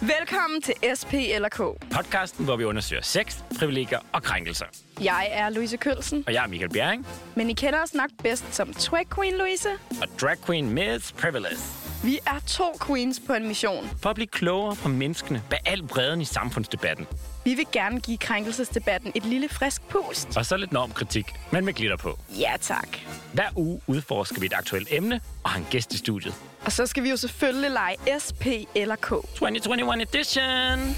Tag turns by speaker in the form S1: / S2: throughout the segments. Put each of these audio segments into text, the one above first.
S1: Velkommen til SP eller K.
S2: Podcasten, hvor vi undersøger sex, privilegier og krænkelser.
S1: Jeg er Louise Kølsen,
S2: Og jeg er Michael Bjerring,
S1: men I kender os nok bedst som Twag Queen Louise.
S2: og drag queen Miss Privilege.
S1: Vi er to queens på en mission.
S2: For at blive klogere på menneskene bag al bredden i samfundsdebatten.
S1: Vi vil gerne give krænkelsesdebatten et lille frisk pust.
S2: Og så lidt normkritik, men med glitter på.
S1: Ja tak.
S2: Hver uge udforsker vi et aktuelt emne og har en gæst i studiet.
S1: Og så skal vi jo selvfølgelig lege SP eller K.
S2: 2021 edition!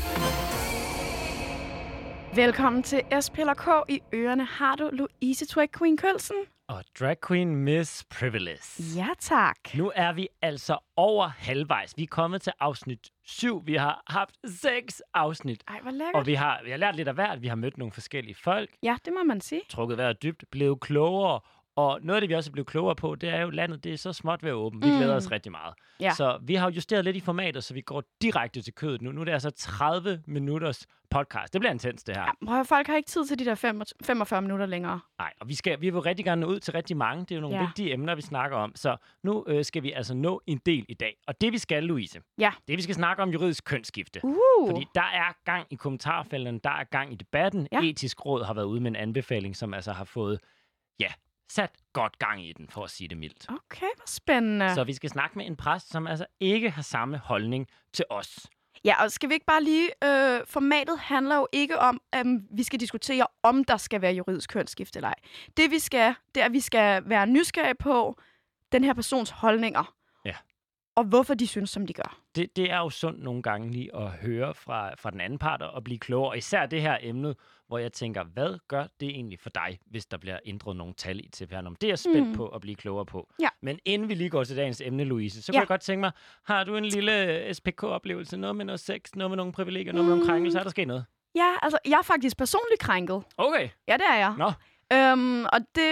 S1: Velkommen til SP eller K. I ørerne har du Louise Twag Queen Kølsen.
S2: Og drag queen Miss Privilege.
S1: Ja tak.
S2: Nu er vi altså over halvvejs. Vi er kommet til afsnit 7. Vi har haft seks afsnit.
S1: Ej, hvor lækkert.
S2: Og vi har, vi har lært lidt af hvert. Vi har mødt nogle forskellige folk.
S1: Ja, det må man sige.
S2: trukket vejret dybt, blevet klogere. Og noget af det, vi også er blevet klogere på, det er jo, landet det er så småt ved at åbne. Vi
S1: Mm.
S2: glæder os rigtig meget.
S1: Ja.
S2: Så vi har justeret lidt i formatet, så vi går direkte til kødet nu. Nu er det altså 30 minutters podcast. Det bliver intens, det her.
S1: Ja, prøv at folk har ikke tid til de der fem- 45 minutter længere.
S2: Nej, og vi, skal, vi vil rigtig gerne nå ud til rigtig mange. Det er jo nogle
S1: Ja.
S2: vigtige emner, vi snakker om. Så nu øh, skal vi altså nå en del i dag. Og det vi skal, Louise,
S1: Ja.
S2: det vi skal snakke om juridisk kønsskifte.
S1: Uh.
S2: Fordi der er gang i kommentarfelterne, der er gang i debatten.
S1: Ja.
S2: Etisk Råd har været ude med en anbefaling, som altså har fået, ja, sat godt gang i den, for at sige det mildt.
S1: Okay, hvor spændende.
S2: Så vi skal snakke med en præst, som altså ikke har samme holdning til os.
S1: Ja, og skal vi ikke bare lige... Øh, formatet handler jo ikke om, at vi skal diskutere, om der skal være juridisk kønsskifte eller ej. Det vi skal, det er, at vi skal være nysgerrige på den her persons holdninger. Og hvorfor de synes, som de gør.
S2: Det, det er jo sundt nogle gange lige at høre fra, fra den anden part og blive klogere. Og især det her emne, hvor jeg tænker, hvad gør det egentlig for dig, hvis der bliver ændret nogle tal i? Om det er jeg spændt
S1: Mm.
S2: mm. på at blive klogere på.
S1: Ja.
S2: Men inden vi lige går til dagens emne, Louise, så
S1: Ja.
S2: kunne jeg godt tænke mig, har du en lille SPK-oplevelse? Noget med noget sex, noget med nogle privilegier, noget med nogle
S1: Mm.
S2: krænkelser? Er der sket noget?
S1: Ja, altså, jeg er faktisk personligt krænket.
S2: Okay.
S1: Ja, det er jeg.
S2: Nå.
S1: Øhm, og det,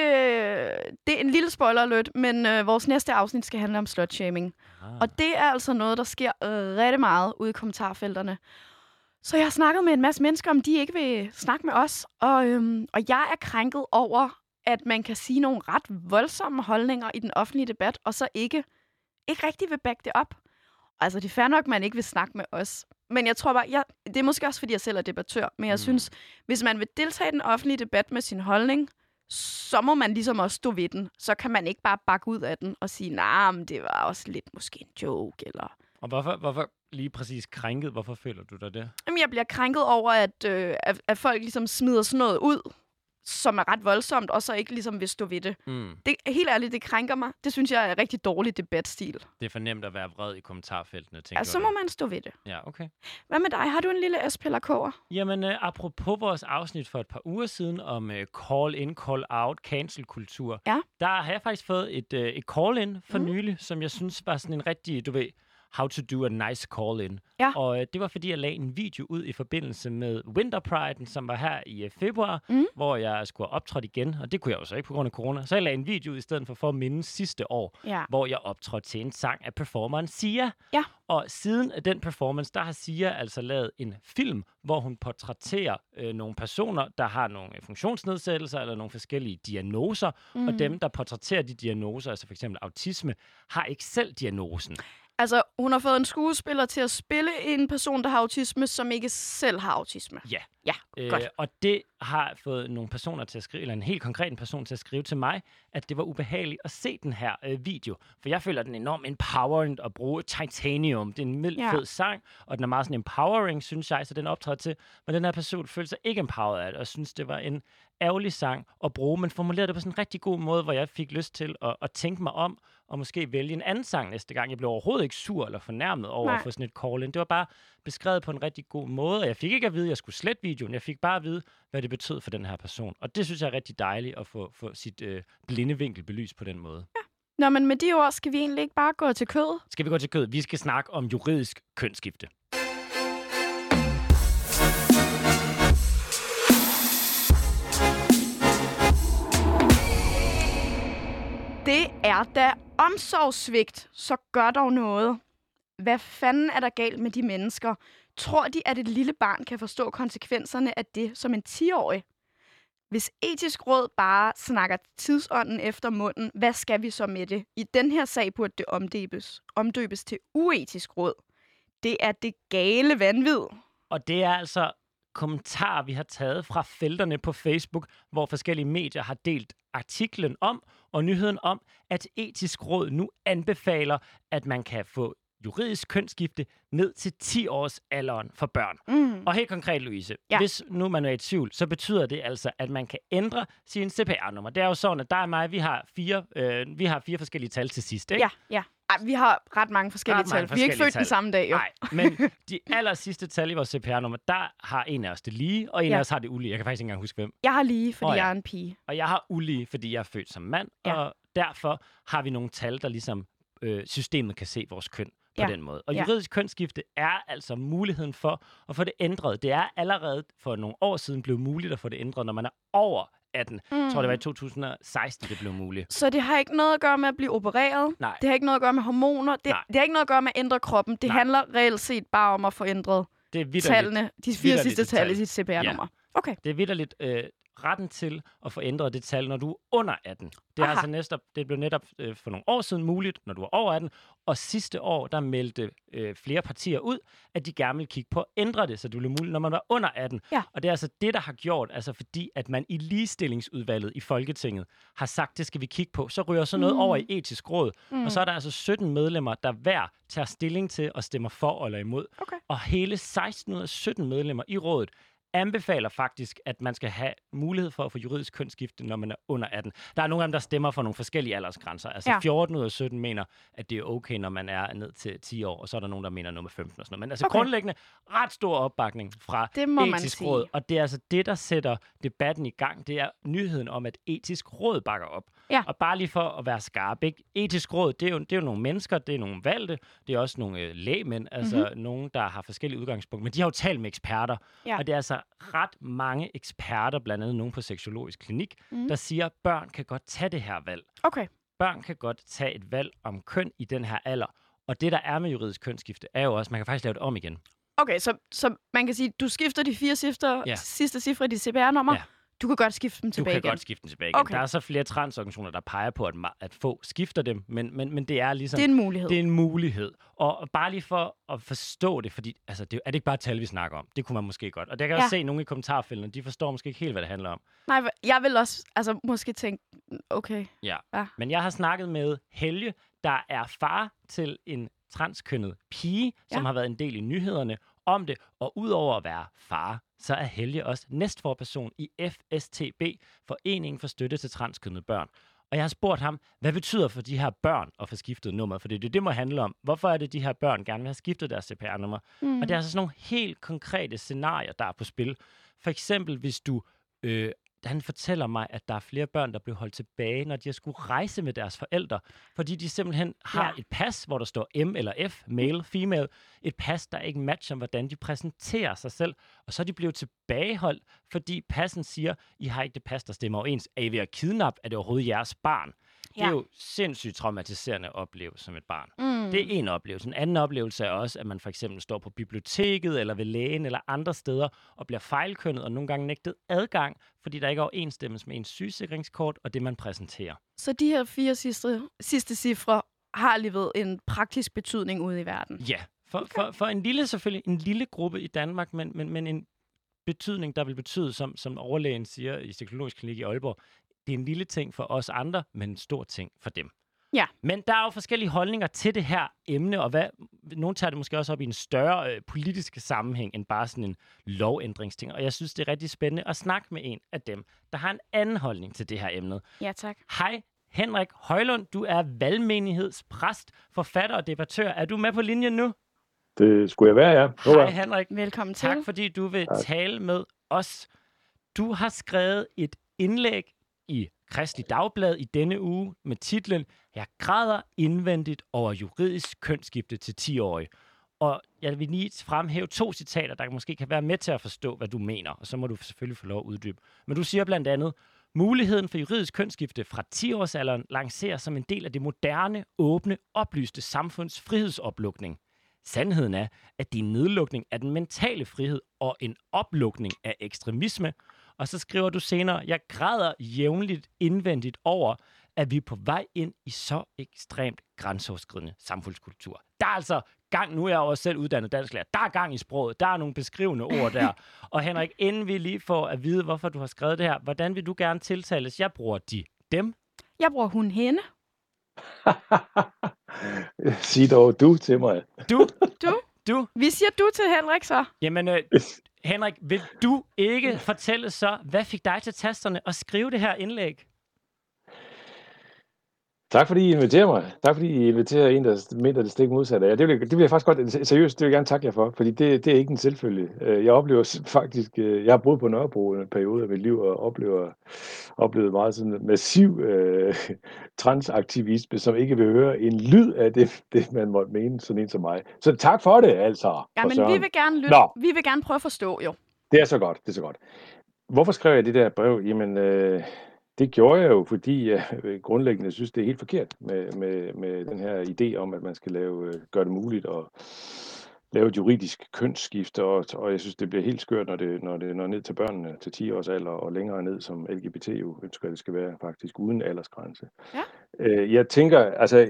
S1: det er en lille spoiler alert, men øh, vores næste afsnit skal handle om slutshaming.
S2: Ah.
S1: Og det er altså noget, der sker øh, rigtig meget ude i kommentarfelterne. Så jeg har snakket med en masse mennesker, om de ikke vil snakke med os. Og, øhm, og jeg er krænket over, at man kan sige nogle ret voldsomme holdninger i den offentlige debat, og så ikke, ikke rigtig vil back det op. Altså, det er fair nok, man ikke vil snakke med os. Men jeg tror bare, jeg, det er måske også, fordi jeg selv er debattør, men jeg
S2: mm.
S1: synes, hvis man vil deltage i den offentlige debat med sin holdning, så må man ligesom også stå ved den. Så kan man ikke bare bakke ud af den og sige, nej, nah, men det var også lidt måske en joke, eller...
S2: Og hvorfor, hvorfor lige præcis krænket? Hvorfor føler du dig det?
S1: Jamen, jeg bliver krænket over, at, øh, at, at folk ligesom smider sådan noget ud, som er ret voldsomt, og så ikke ligesom vil stå ved det.
S2: Mm.
S1: det. Helt ærligt, det krænker mig. Det synes jeg er rigtig dårlig debatstil.
S2: Det er for nemt at være vred i kommentarfeltene, tænker
S1: Altså, så
S2: du?
S1: må man stå ved det.
S2: Ja, okay.
S1: Hvad med dig? Har du en lille SP eller K'er?
S2: Jamen, øh, apropos vores afsnit for et par uger siden om øh, call-in, call-out, cancel-kultur,
S1: Ja.
S2: der har jeg faktisk fået et, øh, et call-in for mm. nylig, som jeg synes var sådan en rigtig, du ved, how to do a nice call-in.
S1: Ja.
S2: Og øh, det var, fordi jeg lagde en video ud i forbindelse med Winter Pride, som var her i øh, februar,
S1: Mhm.
S2: hvor jeg skulle have optrådt igen, og det kunne jeg jo så ikke på grund af corona. Så jeg lagde en video ud i stedet for for at minde sidste år,
S1: Ja.
S2: hvor jeg optrådte til en sang af performeren Sia.
S1: Ja.
S2: Og siden af den performance, der har Sia altså lavet en film, hvor hun portrætterer øh, nogle personer, der har nogle øh, funktionsnedsættelser eller nogle forskellige diagnoser, mm. og dem, der portrætterer de diagnoser, altså for eksempel autisme, har ikke selv diagnosen.
S1: Altså, hun har fået en skuespiller til at spille en person, der har autisme, som ikke selv har autisme.
S2: Ja.
S1: Ja, godt.
S2: Øh, og det har fået nogle personer til at skrive, eller en helt konkret person til at skrive til mig, at det var ubehageligt at se den her øh, video. For jeg føler den enormt empowerende at bruge Titanium. Det er en mild,
S1: Ja.
S2: fed sang, og den er meget sådan empowering, synes jeg, så den optræder til. Men den her person følte sig ikke empowered af det, og synes, det var en ærgerlig sang at bruge, men formulerede det på sådan en rigtig god måde, hvor jeg fik lyst til at, at tænke mig om, og måske vælge en anden sang næste gang. Jeg blev overhovedet ikke sur eller fornærmet over
S1: Nej.
S2: at få sådan et call in. Det var bare beskrevet på en rigtig god måde, og jeg fik ikke at vide, at jeg skulle slette videoen. Jeg fik bare at vide, hvad det betød for den her person. Og det synes jeg er rigtig dejligt at få, få sit øh, blinde vinkel belyst på den måde.
S1: Nå, men med de ord skal vi egentlig ikke bare gå til kød.
S2: Skal vi gå til kød? Vi skal snakke om juridisk kønsskifte.
S1: Det er da omsorgssvigt, så gør dog noget. Hvad fanden er der galt med de mennesker? Tror de, at et lille barn kan forstå konsekvenserne af det som en 10-årig? Hvis etisk råd bare snakker tidsånden efter munden, hvad skal vi så med det? I den her sag burde det omdøbes, omdøbes til uetisk råd. det er det gale vanvid.
S2: Og det er altså kommentarer, vi har taget fra felterne på Facebook, hvor forskellige medier har delt artiklen om, og nyheden om, at etisk råd nu anbefaler, at man kan få juridisk kønsskifte ned til 10 års alderen for børn.
S1: Mm.
S2: Og helt konkret, Louise,
S1: Ja.
S2: hvis nu man er i tvivl, så betyder det altså, at man kan ændre sin CPR-nummer. Det er jo sådan, at der er mig, vi har fire, øh, vi har fire forskellige tal til sidst, ikke?
S1: Ja, ja. Ej, vi har ret mange forskellige
S2: Ret mange
S1: tal. Vi er ikke
S2: forskellige
S1: født den samme dag, jo.
S2: Nej, men de aller sidste tal i vores CPR-nummer, der har en af os det lige, og en
S1: Ja.
S2: af os har det ulige. Jeg kan faktisk ikke engang huske, hvem.
S1: Jeg har lige, fordi oh,
S2: ja.
S1: jeg er en pige.
S2: Og jeg har ulige, fordi jeg er født som mand,
S1: Ja.
S2: og derfor har vi nogle tal, der ligesom øh, systemet kan se vores køn på
S1: Ja.
S2: den måde. Og
S1: Ja.
S2: juridisk kønsskifte er altså muligheden for at få det ændret. Det er allerede for nogle år siden blevet muligt at få det ændret, når man er over 18. Mm. Jeg tror, det var i 2016, det blev muligt.
S1: Så det har ikke noget at gøre med at blive opereret.
S2: Nej.
S1: Det har ikke noget at gøre med hormoner. Det,
S2: Nej.
S1: det har ikke noget at gøre med at ændre kroppen. Det
S2: Nej.
S1: handler reelt set bare om at få ændret
S2: Det er
S1: tallene, de fire sidste tal i sit CPR-nummer. Okay.
S2: det er vidderligt øh, retten til at få ændret det tal, når du er under 18. Det er
S1: Aha.
S2: altså netop, det blev netop øh, for nogle år siden muligt, når du er over 18. Og sidste år, der meldte øh, flere partier ud, at de gerne ville kigge på at ændre det, så det blev muligt, når man var under 18.
S1: Ja.
S2: Og det er altså det, der har gjort, altså fordi at man i ligestillingsudvalget i Folketinget har sagt, det skal vi kigge på. Så ryger så noget
S1: Mm.
S2: over i etisk råd,
S1: Mm.
S2: og så er der altså 17 medlemmer, der hver tager stilling til og stemmer for eller imod.
S1: Okay.
S2: Og hele 16 ud af 17 medlemmer i rådet anbefaler faktisk, at man skal have mulighed for at få juridisk kønsskifte, når man er under 18. Der er nogle af dem, der stemmer for nogle forskellige aldersgrænser. Altså
S1: Ja.
S2: ja. 14 ud af 17 mener, at det er okay, når man er ned til 10 år, og så er der nogen, der mener nummer 15 og sådan noget. Men altså
S1: Okay.
S2: grundlæggende ret stor opbakning fra
S1: Det må
S2: etisk råd, og det er altså det, der sætter debatten i gang. Det er nyheden om, at etisk råd bakker op.
S1: Ja.
S2: Og bare lige for at være skarp, ikke? etisk råd, det er, jo, det er jo nogle mennesker, det er nogle valgte, det er også nogle øh, lægmænd, altså
S1: Mhm.
S2: mm-hmm. nogen, der har forskellige udgangspunkter, men de har jo talt med eksperter,
S1: Ja.
S2: og det er altså ret mange eksperter, blandt andet nogen på seksologisk klinik,
S1: Mhm.
S2: mm. der siger, at børn kan godt tage det her valg.
S1: Okay.
S2: Børn kan godt tage et valg om køn i den her alder, og det, der er med juridisk kønsskifte, er jo også, at man kan faktisk lave det om igen.
S1: Okay, så, så man kan sige, du skifter de fire cifre,
S2: Ja.
S1: sidste cifre i dit CPR-nummer.
S2: Ja.
S1: Du kan godt skifte dem
S2: Du
S1: tilbage
S2: kan
S1: igen.
S2: godt skifte den tilbage igen.
S1: Okay.
S2: Der er så flere transorganisationer, der peger på, at, at få skifter dem, men, men, men det er ligesom...
S1: Det er en mulighed.
S2: Det er en mulighed. Og bare lige for at forstå det, fordi altså, det, er det ikke bare tal, vi snakker om? Det kunne man måske godt. Og der kan jeg
S1: Ja.
S2: også se nogle i kommentarfeltene, de forstår måske ikke helt, hvad det handler om.
S1: Nej, jeg vil også altså, måske tænke, okay.
S2: Ja.
S1: Ja.
S2: Men jeg har snakket med Helge, der er far til en transkønnet pige, som
S1: Ja.
S2: har været en del i nyhederne om det. Og udover at være far, så er Helge også næstforperson i FSTB, Foreningen for Støtte til Transkønnede Børn. Og jeg har spurgt ham, hvad betyder for de her børn at få skiftet nummer? For det er det, det må handle om. Hvorfor er det, de her børn gerne vil have skiftet deres CPR-nummer?
S1: Mm.
S2: Og det er altså sådan nogle helt konkrete scenarier, der er på spil. For eksempel, hvis du... Øh, han fortæller mig, at der er flere børn, der blev holdt tilbage, når de har skulle rejse med deres forældre, fordi de simpelthen har
S1: Ja.
S2: et pas, hvor der står M eller F, male, female, et pas, der ikke matcher, hvordan de præsenterer sig selv, og så er de blevet tilbageholdt, fordi passen siger, I har ikke det pas, der stemmer overens. Er I ved at kidnappe? Er det overhovedet jeres barn? Det er jo sindssygt traumatiserende at opleve som et barn.
S1: Mm.
S2: Det er en oplevelse. En anden oplevelse er også, at man for eksempel står på biblioteket eller ved lægen eller andre steder og bliver fejlkønnet og nogle gange nægtet adgang, fordi der ikke er overensstemmelse med ens sygesikringskort og det, man præsenterer.
S1: Så de her fire sidste, sidste cifre har alligevel en praktisk betydning ude i verden.
S2: Ja, for, okay. for, for en lille selvfølgelig, en lille gruppe i Danmark, men, men, men en betydning, der vil betyde, som, som overlægen siger i Psykologisk Klinik i Aalborg, det er en lille ting for os andre, men en stor ting for dem.
S1: Ja.
S2: Men der er jo forskellige holdninger til det her emne, og hvad, nogle tager det måske også op i en større øh, politisk sammenhæng, end bare sådan en lovændringsting. Og jeg synes, det er rigtig spændende at snakke med en af dem, der har en anden holdning til det her emne.
S1: Ja, tak.
S2: Hej, Henrik Højlund. Du er valgmenighedspræst, forfatter og debattør. Er du med på linjen nu?
S3: Det skulle jeg være, ja. Jo,
S2: Hej. Henrik.
S1: Velkommen til.
S2: Tak fordi du vil
S3: Tak.
S2: tale med os. Du har skrevet et indlæg i Kristelig Dagblad i denne uge med titlen Jeg græder indvendigt over juridisk kønsskifte til 10-årige. Og jeg vil lige fremhæve to citater, der måske kan være med til at forstå, hvad du mener, og så må du selvfølgelig få lov at uddybe. Men du siger blandt andet, muligheden for juridisk kønsskifte fra 10-årsalderen lanceres som en del af det moderne, åbne, oplyste samfunds frihedsoplukning. Sandheden er, at det er en nedlukning af den mentale frihed og en oplukning af ekstremisme. Og så skriver du senere, jeg græder jævnligt indvendigt over, at vi er på vej ind i så ekstremt grænseoverskridende samfundskultur. Der er altså gang, nu er jeg også selv uddannet dansklærer, der er gang i sproget, der er nogle beskrivende ord der. Og Henrik, inden vi lige får at vide, hvorfor du har skrevet det her, hvordan vil du gerne tiltales? Jeg bruger de, dem.
S1: Jeg bruger hun hende.
S3: Sig dog du til mig.
S2: Du,
S1: Du?
S2: du.
S1: Vi siger du til Henrik så.
S2: Jamen, øh, Henrik, vil du ikke fortælle så, hvad fik dig til tasterne og skrive det her indlæg?
S3: Tak fordi I inviterer mig. Tak fordi I inviterer en, der mener det stik modsatte. Ja, det, vil det vil jeg faktisk godt, seriøst, det vil jeg gerne takke jer for, fordi det, det er ikke en selvfølge. Øh, Jeg oplever faktisk, øh, jeg har boet på Nørrebro en periode af mit liv, og oplever, oplevet meget sådan massiv øh, transaktivisme, som ikke vil høre en lyd af det, det, man måtte mene, sådan en som mig. Så tak for det, altså.
S1: Ja, men vi vil gerne lytte.
S3: Nå.
S1: Vi vil gerne prøve at forstå, jo.
S3: Det er så godt, det er så godt. Hvorfor skrev jeg det der brev? Jamen, øh, det gjorde jeg jo, fordi jeg grundlæggende synes, det er helt forkert med, med, med den her idé om, at man skal lave, øh, gøre det muligt at lave et juridisk kønsskifte, og, og jeg synes, det bliver helt skørt, når det, når det når ned til børnene til 10 års alder og længere ned, som LGBT jo ønsker, at det skal være faktisk uden aldersgrænse.
S1: Ja.
S3: Øh, jeg tænker, altså,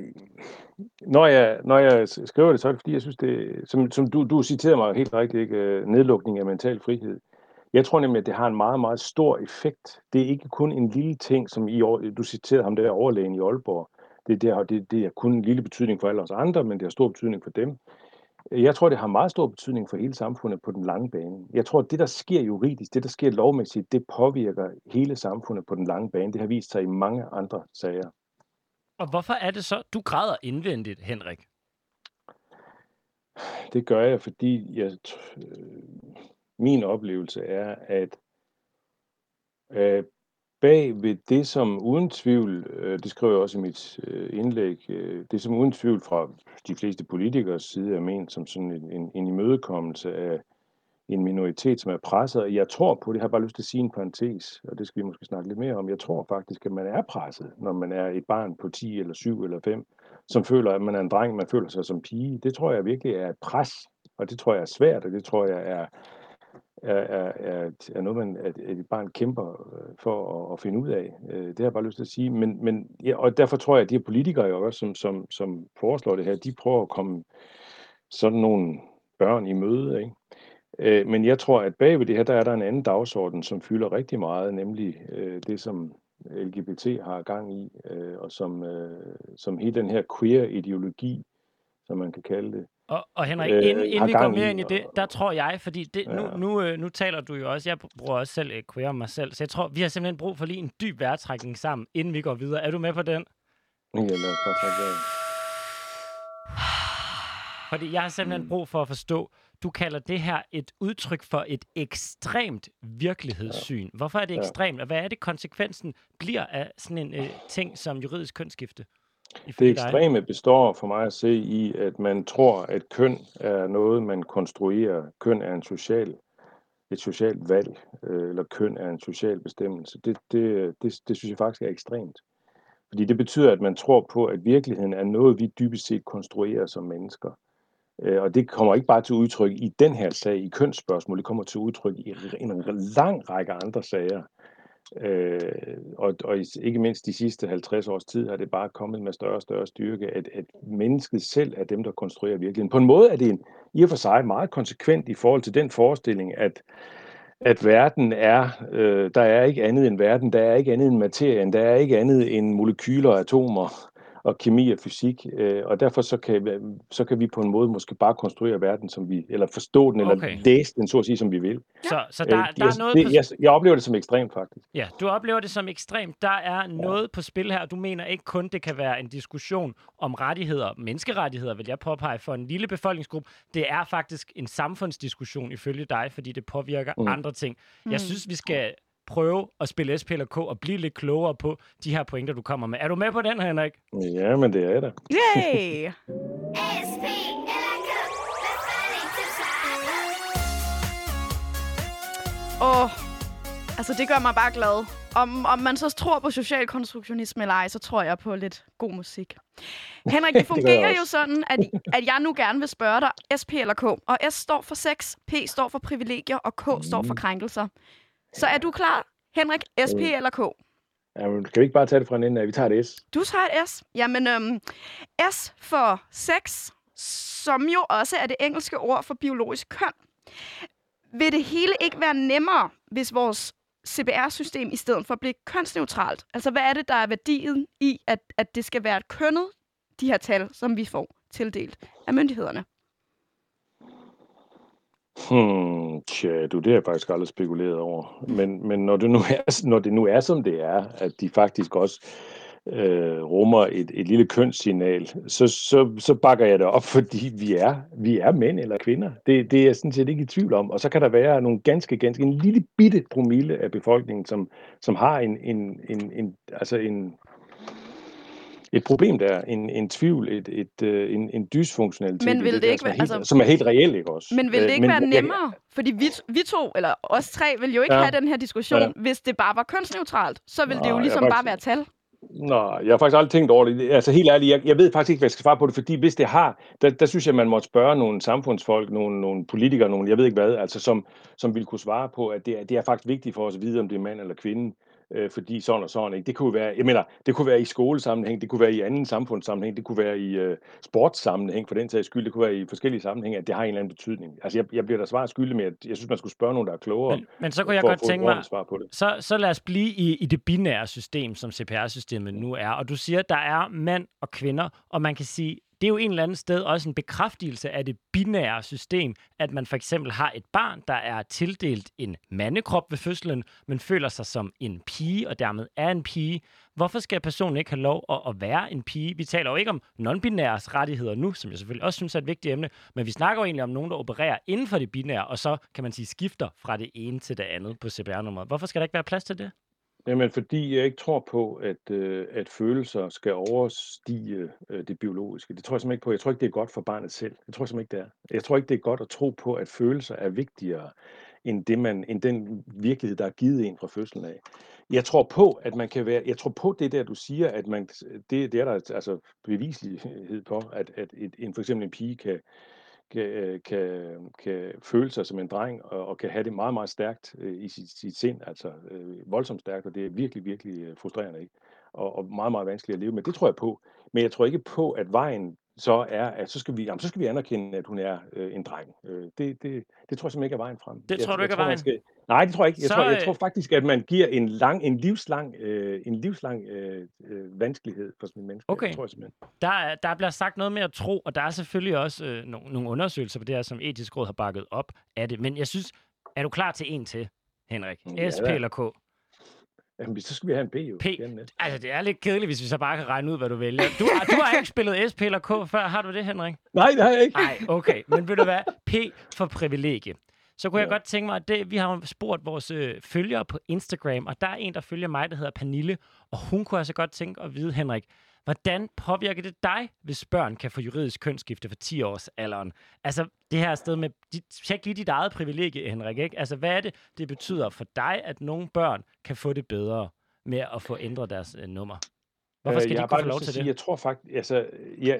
S3: når jeg, når jeg skriver det, så er det fordi, jeg synes, det, som, som du, du citerede mig helt rigtigt, ikke? øh, nedlukning af mental frihed. Jeg tror nemlig, at det har en meget, meget stor effekt. Det er ikke kun en lille ting, som i, år- du citerede ham der overlægen i Aalborg. Det, det, har, det, det er kun en lille betydning for alle os andre, men det har stor betydning for dem. Jeg tror, det har meget stor betydning for hele samfundet på den lange bane. Jeg tror, at det, der sker juridisk, det, der sker lovmæssigt, det påvirker hele samfundet på den lange bane. Det har vist sig i mange andre sager.
S2: Og hvorfor er det så, du græder indvendigt, Henrik?
S3: Det gør jeg, fordi jeg, t- min oplevelse er, at øh, bag ved det, som uden tvivl, øh, det skriver jeg også i mit øh, indlæg, øh, det som uden tvivl fra de fleste politikers side er ment som sådan en, en, en imødekommelse af en minoritet, som er presset. Og Jeg tror på, det har bare lyst til at sige en parentes, og det skal vi måske snakke lidt mere om. Jeg tror faktisk, at man er presset, når man er et barn på 10 eller 7 eller 5, som føler, at man er en dreng, man føler sig som pige. Det tror jeg virkelig er et pres, og det tror jeg er svært, og det tror jeg er, er, er, er, er noget, man, at, et barn kæmper øh, for at, at finde ud af. Øh, det har jeg bare lyst til at sige. Men, men, ja, og derfor tror jeg, at de her politikere, jo også, som, som, som foreslår det her, de prøver at komme sådan nogle børn i møde. Ikke? Øh, men jeg tror, at bagved det her, der er der en anden dagsorden, som fylder rigtig meget, nemlig det, som LGBT har gang i, og som, som hele den her queer-ideologi, som man kan kalde det,
S2: og, og Henrik,
S3: Øh,
S2: inden, inden vi går mere ind i det, der tror jeg, fordi det, nu,
S3: Ja.
S2: nu, øh, nu taler du jo også, jeg bruger også selv øh, queer mig selv, så jeg tror, vi har simpelthen brug for lige en dyb vejrtrækning sammen, inden vi går videre. Er du med på den?
S3: Ja, lad os det.
S2: Fordi jeg har simpelthen brug for at forstå, du kalder det her et udtryk for et ekstremt virkelighedssyn. Hvorfor er det
S3: Ja.
S2: ekstremt, og hvad er det konsekvensen bliver af sådan en øh, ting som juridisk kønsskifte?
S3: Det ekstreme består for mig at se i, at man tror, at køn er noget, man konstruerer. Køn er en social, et socialt valg, øh, eller køn er en social bestemmelse. Det, det, det, det synes jeg faktisk er ekstremt. Fordi det betyder, at man tror på, at virkeligheden er noget, vi dybest set konstruerer som mennesker. Øh, Og det kommer ikke bare til udtryk i den her sag, i kønsspørgsmål, det kommer til udtryk i en lang række andre sager. Øh, og, og ikke mindst de sidste 50 års tid har det bare kommet med større og større styrke, at, at mennesket selv er dem, der konstruerer virkeligheden. På en måde er det en, i og for sig meget konsekvent i forhold til den forestilling, at, at verden er, øh, der er ikke andet end verden, der er ikke andet end materien, der er ikke andet end molekyler, og atomer og kemi og fysik, øh, og derfor så kan, vi- så kan vi på en måde måske bare konstruere verden, som vi, eller forstå den,
S2: Okay.
S3: eller læse den, så at sige, som vi vil.
S2: Så, så
S3: Øh,
S2: der,
S3: jeg,
S2: der er noget
S3: det,
S2: på,
S3: jeg, jeg oplever det som ekstremt, faktisk.
S2: Ja, du oplever det som ekstremt. Der er noget på spil her. Du mener ikke kun, det kan være en diskussion om rettigheder, menneskerettigheder, vil jeg påpege, for en lille befolkningsgruppe. Det er faktisk en samfundsdiskussion ifølge dig, fordi det påvirker mm.
S3: Mm.
S2: andre ting.
S1: Mm.
S2: Jeg synes, vi skal prøve at spille SP eller K og blive lidt klogere på de her pointer, du kommer med. Er du med på den, Henrik?
S3: Ja, men det er jeg da.
S1: Yay!
S4: SP eller K,
S1: Åh, altså det gør mig bare glad. Om, om man så tror på social konstruktionisme eller ej, så tror jeg på lidt god musik. Henrik, det
S3: Det
S1: fungerer jo
S3: også.
S1: sådan, at, at jeg nu gerne vil spørge dig SP eller K. Og S står for sex, P står for privilegier, og K står for krænkelser. Så er du klar, Henrik? SP
S3: Mm.
S1: eller K?
S3: Jamen, kan vi ikke bare tage det fra en ende af? Vi tager et S.
S1: Du tager et S. Jamen, øhm, S for sex, som jo også er det engelske ord for biologisk køn. Vil det hele ikke være nemmere, hvis vores CPR-system i stedet for bliver kønsneutralt? Altså, hvad er det, der er værdien i, at, at det skal være et kønnet, de her tal, som vi får tildelt af myndighederne?
S3: Hmm, tja, du, det har jeg faktisk aldrig spekuleret over. Men, men når, det nu er, når det nu er, som det er, at de faktisk også øh, rummer et, et lille kønssignal, så, så, så bakker jeg det op, fordi vi er, vi er mænd eller kvinder. Det, det er jeg sådan set ikke i tvivl om. Og så kan der være nogle ganske, ganske, en lille bitte promille af befolkningen, som, som har en, en, en, en, altså en, et problem der, en, en tvivl, et, et, øh, en, en dysfunktionalitet,
S1: Men vil det ikke
S3: som, er
S1: være-
S3: helt,
S1: altså-
S3: som er helt reelt, ikke også?
S1: Men vil det
S3: Øh,
S1: ikke være
S3: jeg-
S1: nemmere? Fordi vi, vi to, eller os tre, vil jo ikke
S3: Ja.
S1: have den her diskussion,
S3: Ja.
S1: hvis det bare var kønsneutralt. Så vil det jo
S3: Nej,
S1: ligesom
S3: jeg
S1: bare
S3: faktisk-
S1: være tal.
S3: Nå, jeg har faktisk aldrig tænkt over det. Altså helt ærligt, jeg, jeg ved faktisk ikke, hvad jeg skal svare på det, fordi hvis det har, der, der synes jeg, man måtte spørge nogle samfundsfolk, nogle, nogle politikere, nogle, jeg ved ikke hvad, altså som, som ville kunne svare på, at det er, det er faktisk vigtigt for os at vide, om det er mand eller kvinde, øh, fordi sådan og sådan, ikke? Det kunne være, jeg mener, det kunne være i skolesammenhæng, det kunne være i anden samfundssammenhæng, det kunne være i øh, sportssammenhæng, for den sags skyld, det kunne være i forskellige sammenhænge, at det har en eller anden betydning. Altså jeg, jeg bliver da svar skyldig med, at jeg synes, man skulle spørge nogen, der er klogere,
S2: Men, men så kunne jeg godt tænke mig,
S3: svar på det.
S2: så, så lad os blive i, i det binære system, som CPR-systemet nu er. Og du siger, at der er mænd og kvinder, og man kan sige, det er jo en eller anden sted også en bekræftelse af det binære system, at man for eksempel har et barn, der er tildelt en mandekrop ved fødslen, men føler sig som en pige, og dermed er en pige. Hvorfor skal personen ikke have lov at, at være en pige? Vi taler jo ikke om non-binæres rettigheder nu, som jeg selvfølgelig også synes er et vigtigt emne, men vi snakker jo egentlig om nogen, der opererer inden for det binære, og så kan man sige skifter fra det ene til det andet på CPR-nummeret. Hvorfor skal der ikke være plads til det?
S3: Jamen, fordi jeg ikke tror på, at, øh, at følelser skal overstige øh, det biologiske. Det tror jeg simpelthen ikke på. Jeg tror ikke, det er godt for barnet selv. Jeg tror simpelthen ikke, det er. Jeg tror ikke, det er godt at tro på, at følelser er vigtigere end, det, man, end den virkelighed, der er givet en fra fødslen af. Jeg tror på, at man kan være, jeg tror på det der, du siger, at man, det, det er der altså bevislighed på, at, at et, en, for eksempel en pige kan, kan, øh, kan, kan føle sig som en dreng, og, og kan have det meget, meget stærkt øh, i sit, sit sind, altså øh, voldsomt stærkt, og det er virkelig, virkelig øh, frustrerende, ikke? Og, og meget, meget vanskeligt at leve med. Det tror jeg på. Men jeg tror ikke på, at vejen så er, at så skal vi, jamen, så skal vi anerkende, at hun er øh, en dreng. Øh, det, det, det tror jeg simpelthen ikke er vejen frem.
S2: Det
S3: jeg,
S2: tror du
S3: jeg
S2: ikke er vejen?
S3: Skal, nej, det tror jeg ikke. Jeg,
S2: Så,
S3: tror, jeg
S2: øh,
S3: tror faktisk, at man giver en lang, en livslang, øh, en livslang øh, øh, vanskelighed for sådan en menneske.
S2: Okay.
S3: Det tror jeg simpelthen.
S2: Der, er- der bliver sagt noget med at tro, og der er selvfølgelig også øh, nogle, nogle undersøgelser på det her, som etisk råd har bakket op af det. Men jeg synes, er du klar til en til, Henrik?
S3: Ja
S2: S, P
S3: da.
S2: eller K?
S3: Jamen, så skal vi have en B jo.
S2: P. Altså, det er lidt kedeligt, hvis vi så bare kan regne ud, hvad du vælger. Du, har- du har ikke spillet S, P eller K før. Har du det, Henrik?
S3: Nej, det har jeg ikke.
S2: Nej, okay. Men ved du hvad? P for privilegie. Så kunne jeg
S3: Ja.
S2: godt tænke mig, at det, vi har spurgt vores øh, følgere på Instagram, og der er en, der følger mig, der hedder Pernille, og hun kunne altså godt tænke at vide, Henrik, hvordan påvirker det dig, hvis børn kan få juridisk kønsskifte for 10 års alderen? Altså, det her sted med, dit, tjek lige dit eget privilegie, Henrik, ikke? Altså, hvad er det, det betyder for dig, at nogle børn kan få det bedre med at få ændret deres øh, nummer? Hvorfor skal
S3: Øh,
S2: de
S3: jeg
S2: ikke få lov til
S3: at sige,
S2: det?
S3: Jeg tror faktisk, altså, ja,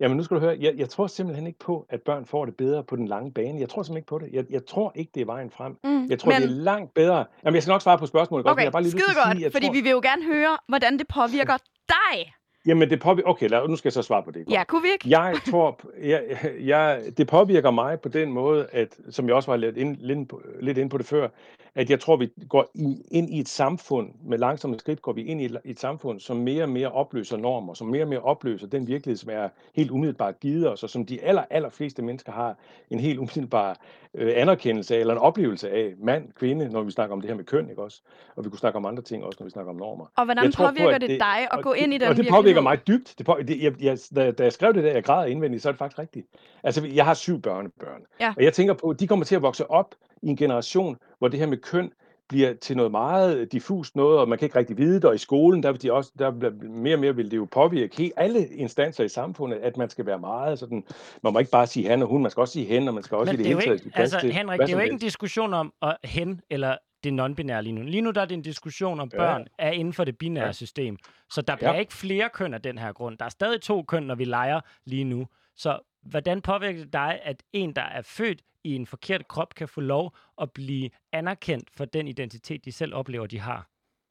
S3: jamen nu skal du høre, jeg, jeg tror simpelthen ikke på, at børn får det bedre på den lange bane. Jeg tror simpelthen ikke på det. Jeg, jeg tror ikke, det er vejen frem.
S1: Mm.
S3: Jeg tror,
S1: Men,
S3: det er langt bedre. Jamen, jeg skal nok svare på spørgsmålet. godt, men
S1: okay,
S3: jeg har bare lige
S1: skide godt,
S3: sige, jeg
S1: fordi
S3: tror,
S1: vi vil jo gerne høre, hvordan det påvirker dig.
S3: Jamen, det påvirker... Okay, lad, nu skal jeg så svare på det.
S1: Ja, kunne vi ikke?
S3: Jeg tror, jeg, jeg, det påvirker mig på den måde, at, som jeg også var lidt ind, lidt, på, lidt inde på det før, at jeg tror, vi går i, ind i et samfund, med langsomme skridt går vi ind i et, et samfund, som mere og mere opløser normer, som mere og mere opløser den virkelighed, som er helt umiddelbart givet os, og som de aller, aller fleste mennesker har en helt umiddelbar øh, anerkendelse af, eller en oplevelse af, mand, kvinde, når vi snakker om det her med køn, ikke også? Og vi kunne snakke om andre ting også, når vi snakker om normer.
S1: Og hvordan
S3: Jeg tror på,
S1: påvirker
S3: at
S1: det,
S3: det-
S1: dig at gå ind i den virkelighed?
S3: Påvirker mig dybt. Det på, det, jeg, jeg, da, da jeg skrev det der, jeg græder indvendigt, så er det faktisk rigtigt. Altså, jeg har syv børnebørn.
S1: Ja.
S3: Og jeg tænker på, at de kommer til at vokse op i en generation, hvor det her med køn bliver til noget meget diffust noget, og man kan ikke rigtig vide det, og i skolen, der vil de også, der bliver, mere og mere vil det jo påvirke helt alle instanser i samfundet, at man skal være meget sådan, man må ikke bare sige han og hun, man skal også sige hen, og man skal også
S2: Men
S3: i
S2: det
S3: det hele taget
S2: altså Henrik, det er jo ikke en diskussion om at hen eller det non-binære lige nu. Lige nu der er det en diskussion om
S3: Ja.
S2: børn er inden for det binære
S3: Ja.
S2: system. Så der bliver
S3: Ja.
S2: ikke flere køn af den her grund. Der er stadig to køn, når vi leger lige nu. Så hvordan påvirker det dig, at en, der er født i en forkert krop, kan få lov at blive anerkendt for den identitet, de selv oplever, de har?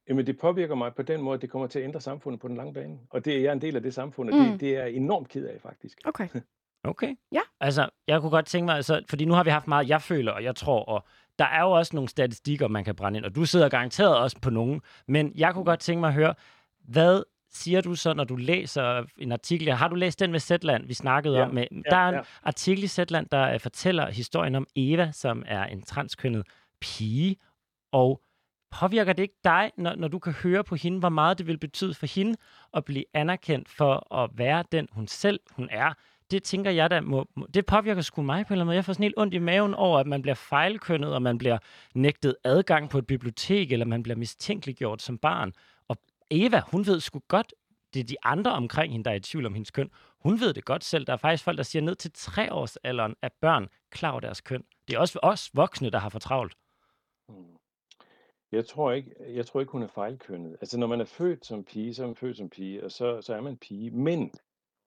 S3: Jamen, det påvirker mig på den måde, at det kommer til at ændre samfundet på den lange bane. Og det, jeg er en del af det samfund, og
S1: Mm.
S3: det, det er jeg enormt ked af, faktisk.
S1: Okay.
S2: Okay.
S1: Ja.
S2: Altså, jeg kunne godt tænke mig, altså, fordi nu har vi haft meget, jeg føler, og jeg tror, og der er jo også nogle statistikker, man kan brænde ind, og du sidder garanteret også på nogen, men jeg kunne godt tænke mig at høre, hvad siger du så, når du læser en artikel? Har du læst den med Zetland, vi snakkede
S3: Ja,
S2: om? Med, der er en
S3: ja.
S2: artikel i Zetland, der øh, fortæller historien om Eva, som er en transkønnet pige, og påvirker det ikke dig, når, når du kan høre på hende, hvor meget det vil betyde for hende at blive anerkendt for at være den, hun selv hun er? Det tænker jeg da, må, må, det påvirker sgu mig på en eller anden måde. Jeg får sådan helt ondt i maven over, at man bliver fejlkønnet, og man bliver nægtet adgang på et bibliotek, eller man bliver mistænkeliggjort som barn. Og Eva, hun ved sgu godt, det er de andre omkring hende, der er i tvivl om hendes køn. Hun ved det godt selv. Der er faktisk folk, der siger, ned til tre års alderen er børn klar over deres køn. Det er også os voksne, der har for travlt.
S3: Jeg tror ikke, jeg tror ikke, hun er fejlkønnet. Altså, når man er født som pige, så er man født som pige, og så, så er man pige. Men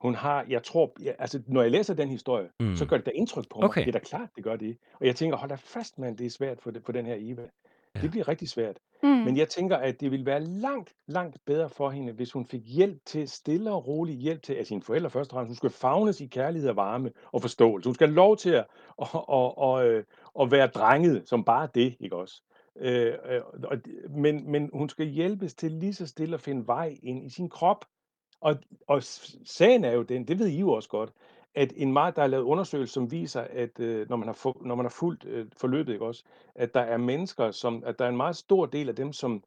S3: hun har, jeg tror, ja, altså, når jeg læser den historie, mm. så gør det da indtryk på mig.
S2: Okay.
S3: Det er da klart, det gør det. Og jeg tænker, hold da fast, mand, det er svært for, det, for den her Eva.
S2: Ja.
S3: Det bliver rigtig svært.
S1: Mm.
S3: Men jeg tænker, at det ville være langt, langt bedre for hende, hvis hun fik hjælp til, stille og rolig hjælp til, af sine forældre først og fremmest. Hun skal fagnes i kærlighed og varme og forståelse. Hun skal have lov til at, at, at, at, at, at være drenget, som bare det, ikke også? Øh, øh, og, men, men hun skal hjælpes til lige så stille at finde vej ind i sin krop. Og, og sagen er jo den, det ved I jo også godt, at en meget, der er lavet undersøgelser, som viser, at øh, når, man har fu- når man har fulgt øh, forløbet, ikke også, at der er mennesker, som, at der er en meget stor del af dem, som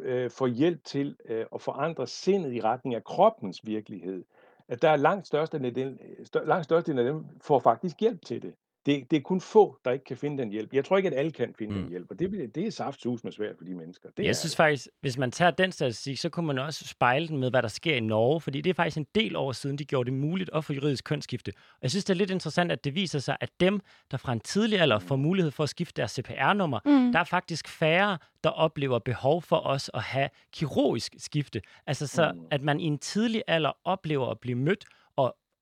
S3: øh, får hjælp til øh, at forandre sindet i retning af kroppens virkelighed. At der er langt størstedelen af dem, øh, stør, langt størstedelen af dem får faktisk hjælp til det det. Det er kun få, der ikke kan finde den hjælp. Jeg tror ikke, at alle kan finde mm. den hjælp, og det, det er saftsus med svært for de mennesker. Det er
S2: Jeg synes faktisk, hvis man tager den statistik, så kunne man også spejle den med, hvad der sker i Norge, fordi det er faktisk en del år siden, de gjorde det muligt at få juridisk kønsskifte. Og jeg synes, det er lidt interessant, at det viser sig, at dem, der fra en tidlig alder får mulighed for at skifte deres CPR-nummer,
S1: Mm.
S2: der er faktisk færre, der oplever behov for os at have kirurgisk skifte. Altså så,
S3: Mm.
S2: at man i en tidlig alder oplever at blive mødt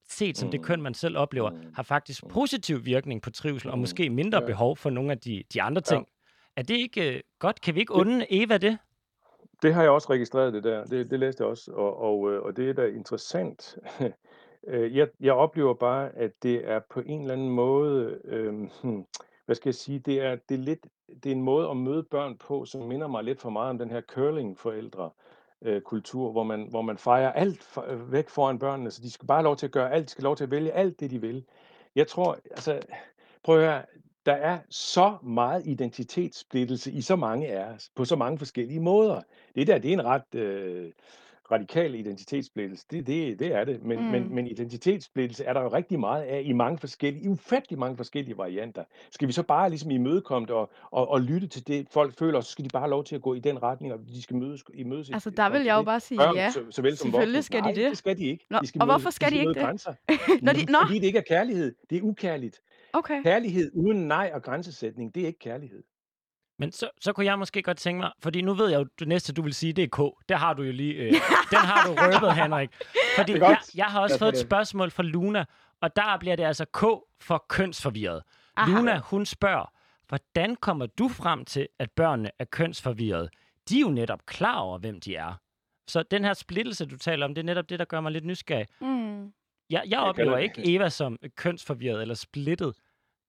S2: set som det
S3: Mm.
S2: køn, man selv oplever,
S3: Mm.
S2: har faktisk positiv virkning på trivsel, og
S3: Mm.
S2: måske mindre
S3: Ja.
S2: behov for nogle af de, de andre
S3: Ja.
S2: ting. Er det ikke øh, godt? Kan vi ikke
S3: Det-
S2: unde Eva det?
S3: Det har jeg også registreret, det der. Det, det læste jeg også, og, og, øh, og det er da interessant. Øh, jeg, jeg oplever bare, at det er på en eller anden måde, øh, hvad skal jeg sige, det er, det, er lidt, det er en måde at møde børn på, som minder mig lidt for meget om den her curling-forældre øh, kultur, hvor man, hvor man fejrer alt for, øh, væk foran børnene, så de skal bare have lov til at gøre alt, de skal have lov til at vælge alt det, de vil. Jeg tror, altså, prøv at høre, der er så meget identitetssplittelse i så mange af os, på så mange forskellige måder. Det der, det er en ret øh, radikal identitetssplittelse. Det, det, det er det. Men, mm. Men, men identitetssplittelse er der jo rigtig meget af i mange forskellige, i ufattelig mange forskellige varianter. Skal vi så bare ligesom imødekomme det og, og, og lytte til det, folk føler, så skal de bare have lov til at gå i den retning, og de skal mødes, i mødes
S1: Altså, der vil jeg jo bare sige
S3: Børn,
S1: ja.
S3: så, såvel som
S1: Selvfølgelig
S3: voksne.
S1: skal de
S3: Nej,
S1: det.
S3: det skal de ikke.
S1: Nå,
S3: de skal
S1: og
S3: møde,
S1: hvorfor skal de
S3: skal
S1: ikke det?
S3: grænser.
S1: Når de, nå,
S3: Fordi det ikke er kærlighed. Det er ukærligt.
S1: okay.
S3: Kærlighed uden nej og grænsesætning, det er ikke kærlighed.
S2: Men så, så kunne jeg måske godt tænke mig, fordi nu ved jeg jo, det næste du vil sige, det er K. Der har du jo lige, øh, den har du røbet, Henrik. Fordi jeg, jeg har også fået et spørgsmål fra Luna, og der bliver det altså K for kønsforvirret.
S1: Aha.
S2: Luna, hun spørger, hvordan kommer du frem til, at børnene er kønsforvirret? De er jo netop klar over, hvem de er. Så den her splittelse, du taler om, det er netop det, der gør mig lidt nysgerrig.
S1: Mm.
S2: Jeg, jeg oplever ikke Eva som kønsforvirret eller splittet.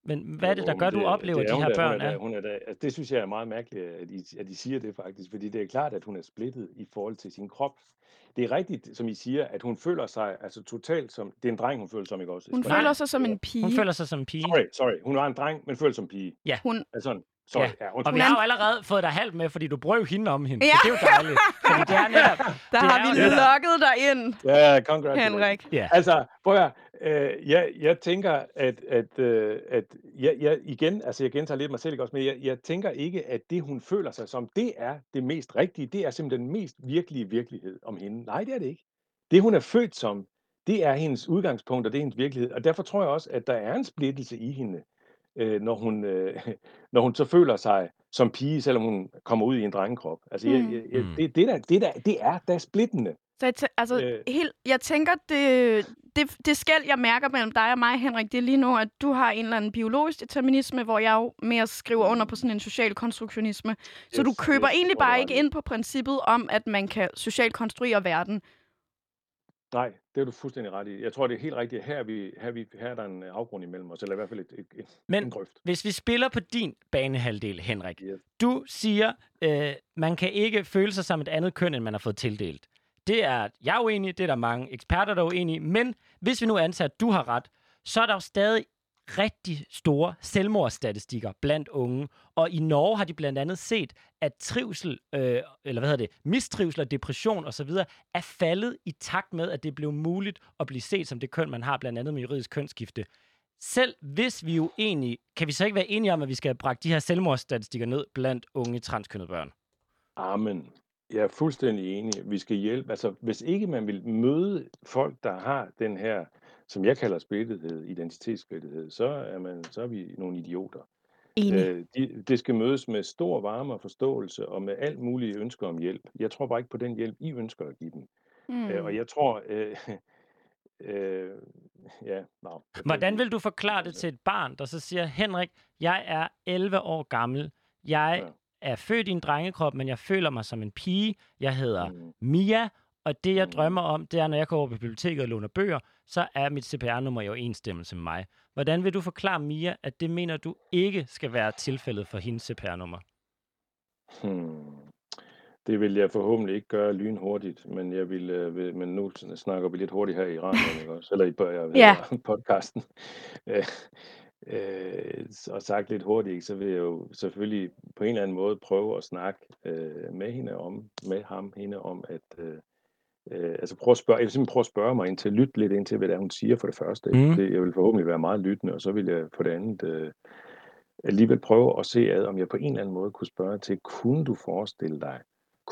S2: Men hvad er det, der gør,
S3: men
S2: du oplever,
S3: det
S2: at
S3: er
S2: de her
S3: da,
S2: børn
S3: hun er.
S2: er?
S3: Da, hun er da, altså, det synes jeg er meget mærkeligt, at I, at I siger det faktisk, fordi det er klart, at hun er splittet i forhold til sin krop. Det er rigtigt, som I siger, at hun føler sig altså totalt som... Det er en dreng, hun føler som, ikke også?
S1: Hun føler sig som en pige.
S2: Hun føler sig som en pige.
S3: Sorry, sorry. Hun var en dreng, men føler som pige.
S1: Hun,
S3: Altså, sorry.
S2: Ja.
S3: Ja.
S2: Og vi har jo allerede fået dig halvt med, fordi du brød hende om hende.
S1: Ja.
S2: Så det er jo dejligt. Fordi det er netop...
S1: der
S2: det
S1: har
S2: er
S1: vi
S2: netop-
S1: lukket dig ind,
S3: Ja, congratulations.
S1: Henrik.
S2: Ja.
S3: Altså, prøv at høre, øh, jeg, jeg tænker, at, at, øh, at jeg, jeg, igen, altså jeg gentager lidt mig selv, ikke også, men jeg, jeg tænker ikke, at det, hun føler sig som, det er det mest rigtige. Det er simpelthen den mest virkelige virkelighed om hende. Nej, det er det ikke. Det, hun er født som, det er hendes udgangspunkt, og det er hendes virkelighed. Og derfor tror jeg også, at der er en splittelse i hende, øh, når, hun, øh, når hun så føler sig som pige, selvom hun kommer ud i en drengekrop. Altså,
S1: Mm.
S3: jeg, jeg,
S2: Mm.
S3: det, det, der, det, der, det er da splittende.
S1: Så jeg, tæ- altså,
S3: Øh.
S1: helt, jeg tænker, det, det, det skæld, jeg mærker mellem dig og mig, Henrik, det er lige nu, at du har en eller anden biologisk determinisme, hvor jeg jo mere skriver under på sådan en social konstruktionisme. Så du
S3: Yes,
S1: køber
S3: yes,
S1: egentlig bare ikke ind på princippet om, at man kan socialt konstruere verden.
S3: Nej, det er du fuldstændig ret i. Jeg tror, det er helt rigtigt. Her er, vi, her er, vi, her er der en afgrund imellem os, eller i hvert fald et, et, et,
S2: Men-
S3: en grøft.
S2: Hvis vi spiller på din banehalvdel, Henrik.
S3: Yes.
S2: Du siger, øh, man kan ikke føle sig som et andet køn, end man har fået tildelt. Det er jeg er uenig i, det er der mange eksperter, der er uenige i. Men hvis vi nu antager, at du har ret, så er der jo stadig rigtig store selvmordsstatistikker blandt unge. Og i Norge har de blandt andet set, at trivsel, øh, eller hvad hedder det, mistrivsel og depression osv. er faldet i takt med, at det blev muligt at blive set som det køn, man har, blandt andet med juridisk kønsskifte. Selv hvis vi er uenige, kan vi så ikke være enige om, at vi skal have bragt de her selvmordsstatistikker ned blandt unge transkønnede børn?
S3: Amen. Jeg er fuldstændig enig. Vi skal hjælpe. Altså, hvis ikke man vil møde folk, der har den her, som jeg kalder splittethed, identitetssplittethed, så er, man, så er vi nogle idioter. Øh, de, det skal mødes med stor varme og forståelse, og med alt muligt ønsker om hjælp. Jeg tror bare ikke på den hjælp, I ønsker at give dem. Mm. Øh, og jeg tror... Øh, øh, ja, no,
S2: Hvordan vil du forklare det til et barn, der så siger, Henrik, jeg er 11 år gammel, jeg
S3: Ja.
S2: er født i en drengekrop, men jeg føler mig som en pige, jeg hedder
S3: Mm.
S2: Mia, og det jeg
S3: Mm.
S2: drømmer om, det er, når jeg går over på biblioteket og låner bøger, så er mit CPR-nummer i overensstemmelse med mig. Hvordan vil du forklare Mia, at det mener du ikke skal være tilfældet for hendes CPR-nummer?
S3: Hmm. Det vil jeg forhåbentlig ikke gøre lynhurtigt, men jeg vil, øh, vil men nu snakker vi lidt hurtigt her i radioen, ikke også? Eller i på- jeg
S1: Ja.
S3: podcasten. Øh, øh, og sagt lidt hurtigt, ikke, så vil jeg jo selvfølgelig på en eller anden måde prøve at snakke øh, med hende om, med ham, hende om, at øh, øh, altså prøve at spørge, jeg vil simpelthen prøve at spørge mig ind til, lytte lidt ind til, hvad det er, hun siger for det første.
S2: Mm.
S3: Det, jeg vil forhåbentlig være meget lyttende, og så vil jeg på det andet øh, alligevel prøve at se, ad, om jeg på en eller anden måde kunne spørge til, kunne du forestille dig,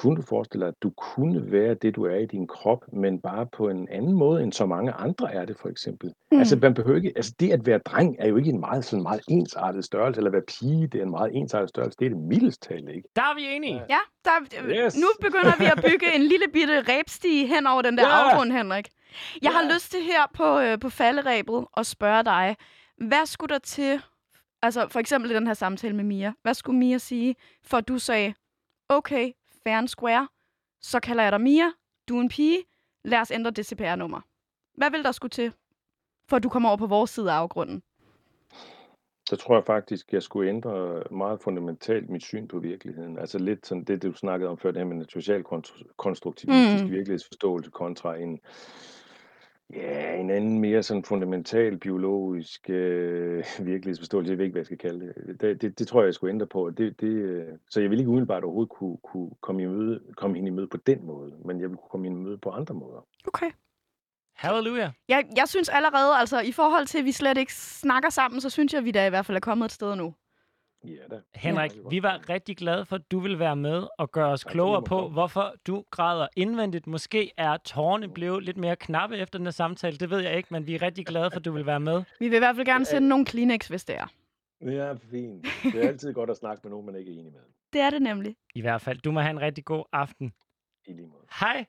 S3: kunne du forestille dig, at du kunne være det, du er i din krop, men bare på en anden måde, end så mange andre er det, for eksempel? Mm. Altså, man behøver ikke, altså det at være dreng er jo ikke en meget, sådan meget ensartet størrelse, eller at være pige, det er en meget ensartet størrelse. Det er det mildest talt, ikke?
S2: Der er vi enige.
S3: Ja.
S1: Ja, der,
S3: Yes.
S1: nu begynder vi at bygge en lille bitte ræbstige hen over den der
S3: Ja.
S1: afgrund, Henrik. Jeg har
S3: Ja.
S1: lyst til her på, øh, på falderæbet at spørge dig, hvad skulle der til, altså for eksempel i den her samtale med Mia, hvad skulle Mia sige, for at du sagde, okay, fair and square, så kalder jeg dig Mia, du er en pige, lad os ændre det CPR-nummer. Hvad vil der skulle til, for at du kommer over på vores side af afgrunden?
S3: Så tror jeg faktisk, jeg skulle ændre meget fundamentalt mit syn på virkeligheden. Altså lidt sådan det, du snakkede om før, det her med en social konstru- konstruktivistisk
S1: mm.
S3: virkelighedsforståelse kontra en, ja, en anden mere sådan fundamental biologisk øh, virkelighedsforståelse. Jeg ved ikke, hvad jeg skal kalde det. Det, det, det tror jeg, jeg skulle ændre på. Det, det, øh, så jeg vil ikke umiddelbart overhovedet kunne, kunne komme, i møde, komme hende i møde på den måde, men jeg vil kunne komme hende i møde på andre måder.
S1: Okay.
S2: Halleluja.
S1: Jeg, jeg synes allerede, altså i forhold til, at vi slet ikke snakker sammen, så synes jeg, at vi da i hvert fald er kommet et sted nu.
S3: Ja da.
S2: Henrik,
S3: Ja.
S2: vi var rigtig glade for, at du vil være med og gøre os
S3: Tak, fordi
S2: klogere på, hvorfor du græder indvendigt. Måske er tårerne blevet lidt mere knappe efter den her samtale. Det ved jeg ikke, men vi er rigtig glade for, at du vil være med.
S1: Vi vil i hvert fald gerne sende nogle Kleenex, hvis det er.
S3: Det er fint. Det er altid godt at snakke med nogen, man ikke er enig med.
S1: Det er det nemlig.
S2: I hvert fald. Du må have en rigtig god aften.
S3: I lige måde.
S2: Hej.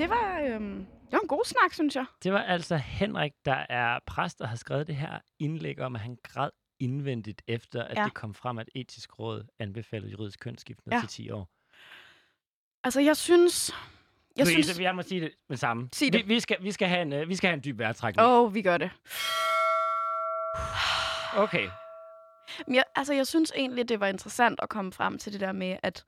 S1: Det var, øhm, det var en god snak, synes jeg.
S2: Det var altså Henrik, der er præst og har skrevet det her indlæg om, at han græd indvendigt efter, at
S1: Ja.
S2: det kom frem, at etisk råd anbefalede juridisk kønsskift
S1: Ja.
S2: til 10 år.
S1: Altså, jeg synes... Jeg
S2: Louise,
S1: synes...
S2: jeg må sige det med samme.
S1: Sig det.
S2: Vi, vi, skal, vi, skal have en, øh, vi skal have en dyb vejrtrækning.
S1: Åh, oh, vi gør det.
S2: Okay.
S1: Men jeg, altså, jeg synes egentlig, det var interessant at komme frem til det der med, at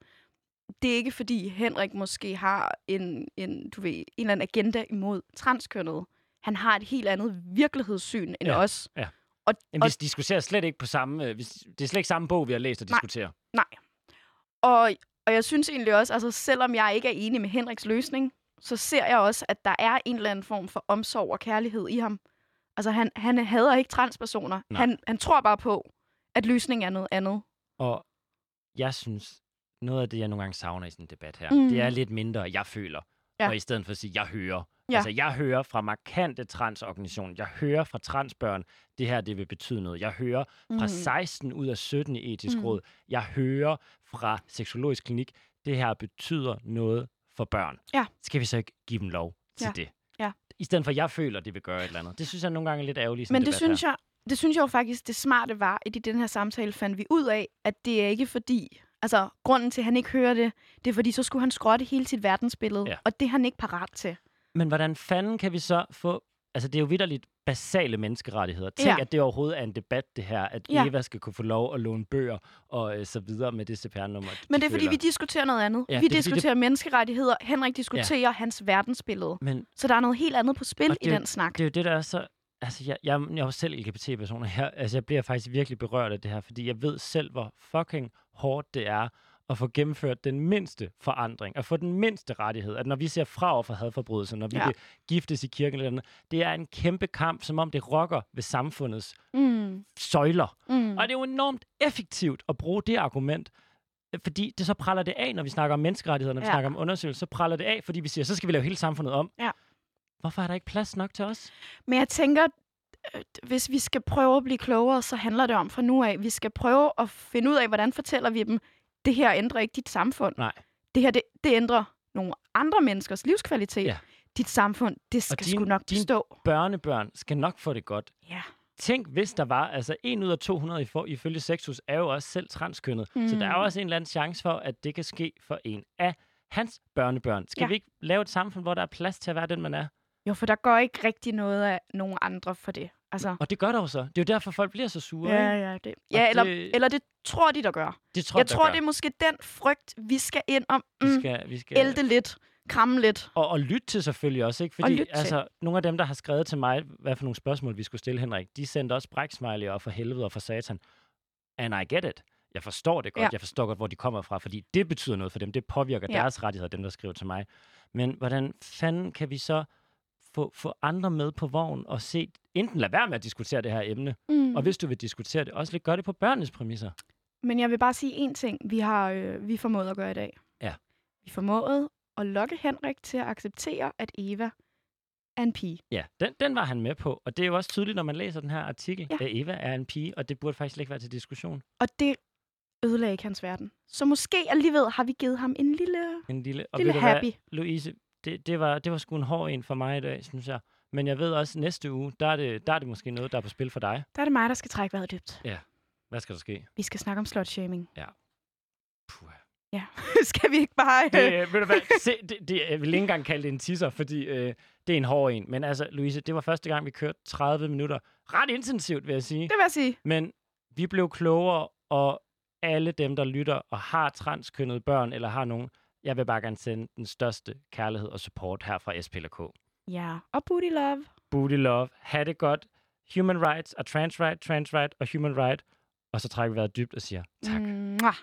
S1: det er ikke fordi Henrik måske har en, en, du ved, en eller anden agenda imod transkønnet. Han har et helt andet virkelighedssyn end
S2: Ja,
S1: os.
S2: ja.
S1: Og,
S2: Jamen,
S1: og,
S2: vi diskuterer slet ikke på samme... øh, Det er slet ikke samme bog, vi har læst og
S1: Nej.
S2: diskuterer.
S1: og, og jeg synes egentlig også, altså selvom jeg ikke er enig med Henriks løsning, så ser jeg også, at der er en eller anden form for omsorg og kærlighed i ham. Altså, han, han hader ikke transpersoner.
S2: Nej.
S1: Han, han tror bare på, at løsningen er noget andet.
S2: Og jeg synes, noget af det, jeg nogle gange savner i sådan en debat her,
S1: Mm.
S2: mm. det er lidt mindre, jeg føler.
S1: Ja.
S2: Og i stedet for at sige, jeg hører,
S1: Ja.
S2: Altså, jeg hører fra markante transorganisationer, jeg hører fra transbørn, det her, det vil betyde noget. Jeg hører fra
S1: Mm.
S2: 16 ud af 17 i etisk
S1: Mm.
S2: råd. Jeg hører fra seksologisk klinik, det her betyder noget for børn.
S1: Ja.
S2: Skal vi så ikke give dem lov til
S1: Ja.
S2: det?
S1: Ja.
S2: I stedet for, at jeg føler, at det vil gøre et eller andet. Det synes jeg nogle gange er lidt ærgerligt.
S1: Men det synes, jeg, det synes jeg jo faktisk, det smarte var, at i den her samtale fandt vi ud af, at det er ikke fordi... Altså, grunden til, at han ikke hører det, det er fordi, så skulle han skrotte hele sit verdensbillede.
S2: Ja.
S1: Og det er han ikke parat til.
S2: Men hvordan fanden kan vi så få... Altså, det er jo vidderligt basale menneskerettigheder. Tænk,
S1: Ja.
S2: at det overhovedet er en debat, det her. At
S1: Ja.
S2: Eva skal kunne få lov at låne bøger og øh, så videre med det CPR-nummer.
S1: Men
S2: de
S1: det er, fordi
S2: føler.
S1: vi diskuterer noget andet.
S2: Ja,
S1: vi
S2: det er, fordi det-
S1: diskuterer menneskerettigheder. Henrik diskuterer ja. hans verdensbillede.
S2: Men
S1: Så der er noget helt andet på spil
S2: Og
S1: i
S2: jo-
S1: den snak.
S2: det er jo det, der er så... Altså, jeg, jeg, jeg er jo selv LGBT-person, og jeg, altså, jeg bliver faktisk virkelig berørt af det her, fordi jeg ved selv, hvor fucking hårdt det er at få gennemført den mindste forandring, at få den mindste rettighed, at når vi ser fra over for hadforbrydelser, når vi
S1: Ja.
S2: giftes i kirken eller andet, det er en kæmpe kamp, som om det rokker ved samfundets
S1: Mm.
S2: søjler.
S1: Mm.
S2: Og det er jo enormt effektivt at bruge det argument, fordi det så praller det af, når vi snakker om menneskerettigheder, når vi
S1: Ja.
S2: snakker om undersøgelser, så praller det af, fordi vi siger, så skal vi lave hele samfundet om.
S1: Ja.
S2: Hvorfor er der ikke plads nok til os?
S1: Men jeg tænker, hvis vi skal prøve at blive klogere, så handler det om fra nu af, vi skal prøve at finde ud af, hvordan fortæller vi dem, det her ændrer ikke dit samfund.
S2: Nej.
S1: Det her, det, det ændrer nogle andre menneskers livskvalitet.
S2: Ja.
S1: Dit samfund, det skal
S2: din-
S1: sgu nok bestå.
S2: Børnebørn skal nok få det godt.
S1: Ja.
S2: Tænk, hvis der var, altså en ud af 200 i for, ifølge Sexus er jo også selv transkønnet. Mm. Så der er
S1: Mm.
S2: jo også en eller anden chance for, at det kan ske for en af hans børnebørn. Skal
S1: ja.
S2: vi ikke lave et samfund, hvor der er plads til at være den, man er?
S1: Jo, for der går ikke rigtig noget af nogen andre for det. Altså,
S2: Og det gør der jo så. Det er jo derfor, folk bliver så sure.
S1: ja, ja, det, ja eller,
S2: det-
S1: eller det tror de, der gør.
S2: Det tror
S1: jeg
S2: der
S1: tror,
S2: gør.
S1: det er måske den frygt, vi skal ind om.
S2: Vi
S1: Mm,
S2: skal, vi skal...
S1: Ælte lidt, kramme lidt.
S2: Og, og lytte til selvfølgelig også, ikke? Fordi
S1: til.
S2: altså, nogle af dem, der har skrevet til mig, hvad for nogle spørgsmål vi skulle stille, Henrik, de sendte også bræksmiley og for helvede og for satan. And I get it. Jeg forstår det godt.
S1: Ja.
S2: Jeg forstår godt, hvor de kommer fra, fordi det betyder noget for dem. Det påvirker
S1: ja.
S2: deres rettigheder, dem, der skriver til mig. Men hvordan fanden kan vi så få, få andre med på vognen og se, enten lade være med at diskutere det her emne,
S1: Mm.
S2: og hvis du vil diskutere det, også lidt gør det på børnenes præmisser.
S1: Men jeg vil bare sige én ting, vi har øh, vi formået at gøre i dag.
S2: Ja.
S1: Vi formåede at lokke Henrik til at acceptere, at Eva er en pige.
S2: Ja, den, den var han med på, og det er jo også tydeligt, når man læser den her artikel,
S1: Ja.
S2: at Eva er en pige, og det burde faktisk ikke være til diskussion.
S1: Og det ødelagde ikke hans verden. Så måske alligevel har vi givet ham en lille,
S2: En lille, og
S1: lille
S2: du hvad,
S1: happy.
S2: Louise, det, det, var, det var sgu en hård en for mig i dag, synes jeg. Men jeg ved også, at næste uge, der er, det, der er det måske noget, der er på spil for dig.
S1: Der er det mig, der skal trække vejret dybt.
S2: Hvad skal der ske?
S1: Vi skal snakke om slutshaming.
S2: Puh.
S1: Ja. skal vi ikke bare...
S2: Det, øh, ved du hvad, se, det, det, jeg vil ikke engang kalde det en tisser, fordi øh, det er en hård en. Men altså, Louise, det var første gang, vi kørte 30 minutter. Ret intensivt, vil jeg sige.
S1: det vil jeg sige.
S2: Men vi blev klogere, og alle dem, der lytter og har transkønnede børn, eller har nogen, jeg vil bare gerne sende den største kærlighed og support her fra SPLK.
S1: Ja. Og booty love.
S2: Booty love, have det godt, human rights og trans right, trans right og human right. Og så trækker vi vejret dybt og siger tak.
S1: Mwah.